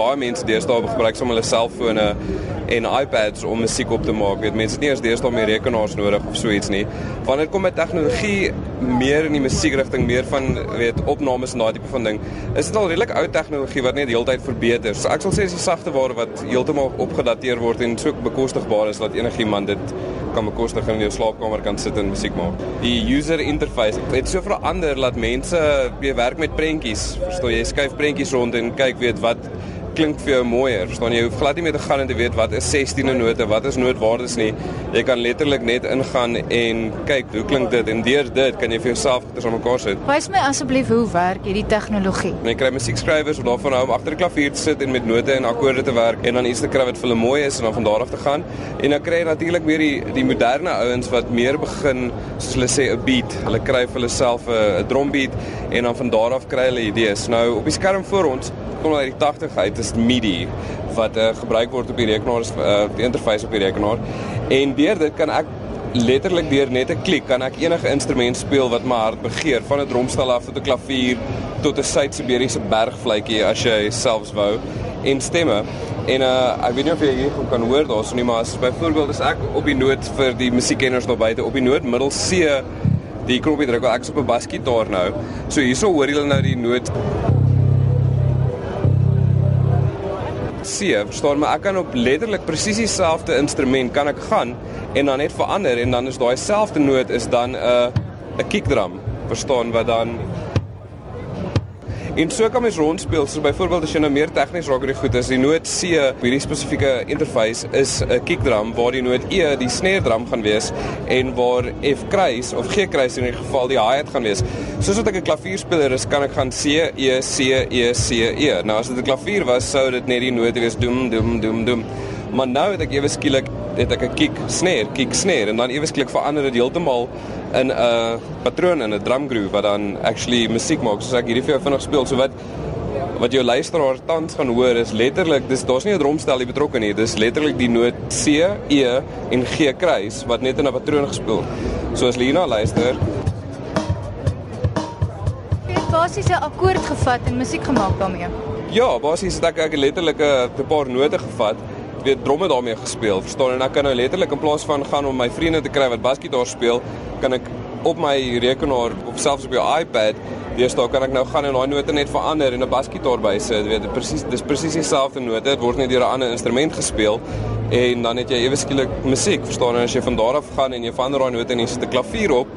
baie mense deesdae gebruik sommer hulle selfone en iPads om musiek op te maak. Weet mense het nie eens deesdae meer rekenaars nodig of so iets nie. Wanneer kom met tegnologie meer in die musiekrigting, meer van weet opnames en daai tipe van ding, is dit al redelik ou tegnologie wat net heeltyd verbeter. So ek sal sê dis die sagte ware wat heeltemal opgedateer word en so bekostigbaar is dat enigiemand dit kan bekostig in jou slaapkamer kan sit en musiek maak. Die user interface het so verander dat mense weer werk met prentjies. Verstaan jy, skuif prentjies rond en kyk weet wat klink vir jou mooier. Verstaan jy, hoef glad nie meer te gaan en te weet wat is 16de note, wat is nootwaardes nie. Jy kan letterlik net ingaan en kyk hoe klink dit en deur dit kan jy vir jouself goeders aan mekaar sit. Wys my asseblief hoe werk hierdie tegnologie? Jy kry musiekskrywers wat daarvan hou om agter die klavier te sit en met note en akkoorde te werk en dan iets te kry wat vir hulle mooi is en dan van daar af te gaan. En dan kry jy natuurlik weer die die moderne ouens wat meer begin soos hulle sê 'n beat. Hulle kry vir hulle self 'n drumbeat en dan van daar af kry hulle idees. Nou op die skerm voor ons kom uit die 80 uit is MIDI wat uh, gebruik word op die rekenaar uh, die interface op die rekenaar. En deur dit kan ek letterlik deur net 'n klik kan ek enige instrument speel wat my hart begeer van 'n drumstel af tot 'n klavier tot 'n Suid-Siberiese bergfluitjie as jy selfs wou en stemme. En uh, ek weet nie of jy hier kan hoor daarso nie maar as byvoorbeeld as ek op die noot vir die musiekkenners daar buite op die noot middel C die knoppie druk ek is op 'n basgitaar nou. So hierso hoor julle nou die noot C, verstaan maar ek kan op letterlik presies dieselfde instrument kan ek gaan en dan net verander en dan is daai selfde noot is dan 'n uh, 'n kickdrum, verstaan wat dan En so kan mens rondspeel. So byvoorbeeld as jy nou meer tegnies raak oor die goed is, die noot C op hierdie spesifieke interface is 'n kickdrum waar die noot E die snare drum gaan wees en waar F kruis of G kruis in 'n geval die hi-hat gaan wees. Soos wat ek 'n klavierspeler is, kan ek gaan C E C E C E. Nou as dit 'n klavier was, sou dit net die note wees doem doem doem doem. Maar nou het ek ewe skielik het ek 'n kick snare, kick snare en dan ewe skielik verander dit heeltemal in 'n uh, patroon in 'n drum groove wat dan actually musiek maak soos ek hierdie vir jou vinnig speel. So wat wat jou luisteraar tans gaan hoor is letterlik dis daar's nie 'n drumstel betrokke nie dis letterlik die noot C E en G kruis wat net in 'n patroon gespeel. So as Lina luister. Het basies 'n akkoord gevat en musiek gemaak daarmee? Ja basies het ek ek letterlik 'n paar note gevat weet dromme daarmee gespeel, verstaan en ek kan nou letterlik in plaas van gaan om my vriende te kry wat basgitaar speel, kan ek op my rekenaar of selfs op jou iPad, deesdae kan ek nou gaan en daai note net verander en 'n basgitaar bysit, weet jy, presies dis presies dieselfde note, dit word net deur 'n ander instrument gespeel en dan het jy ewe skielik musiek, verstaan en as jy van daar af gaan en jy verander daai note en jy sit 'n klavier op,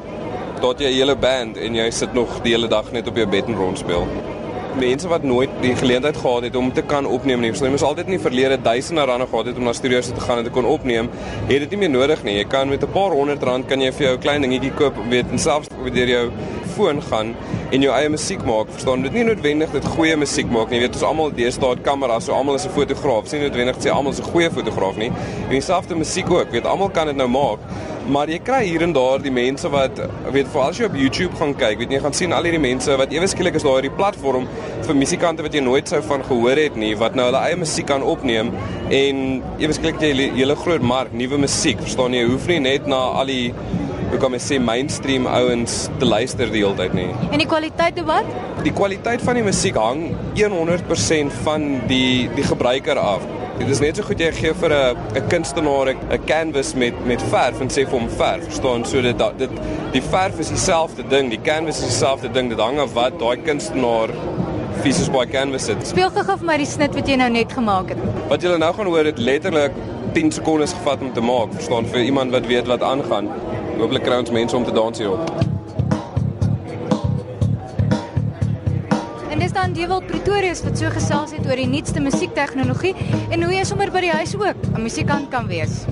tot jy 'n hele band en jy sit nog die hele dag net op jou bed en rondspeel mense wat nooit die geleentheid gehad het om te kan opneem nie. Ons het altyd in die verlede duisende rande gehad het om na studio's te gaan en te kon opneem. Het dit nie meer nodig nie. Jy kan met 'n paar honderd rand kan jy vir jou 'n klein dingetjie koop, weet, en selfs deur jou foon gaan en jou eie musiek maak. Verstaan, dit nie noodwendig dit goeie musiek maak nie. Jy weet, ons almal deesdae het kameras, so almal is 'n fotograaf. Sien noodwendig sê almal is 'n goeie fotograaf nie. En dieselfde musiek ook. Weet, almal kan dit nou maak. Maar jy kry hier en daar die mense wat weet veral as jy op YouTube gaan kyk, weet jy gaan sien al hierdie mense wat ewe skielik is daar hierdie platform vir musikante wat jy nooit sou van gehoor het nie wat nou hulle eie musiek kan opneem en ewe skielik jy hele groot mark nuwe musiek verstaan jy hoef nie net na al die hoe kan mens sê mainstream ouens te luister die hele tyd nie. En die kwaliteit wat? Die kwaliteit van die musiek hang 100% van die die gebruiker af. Dit is net so goed jy gee vir 'n 'n kunstenaar 'n canvas met met verf en sê vir hom verf, verstaan? So dit dit die verf is dieselfde ding, die canvas is dieselfde ding, dit hang af wat daai kunstenaar fisies by canvas sit. Speel gou vir my die snit wat jy nou net gemaak het. Wat jy nou gaan hoor, dit letterlik 10 sekondes gevat om te maak, verstaan? Vir iemand wat weet wat aangaan. Hooplik kry ons mense om te dans hierop. En dis dan Dewald Pretorius wat so gesels het oor die nuutste musiektegnologie en hoe jy sommer by die huis ook 'n musiekant kan wees.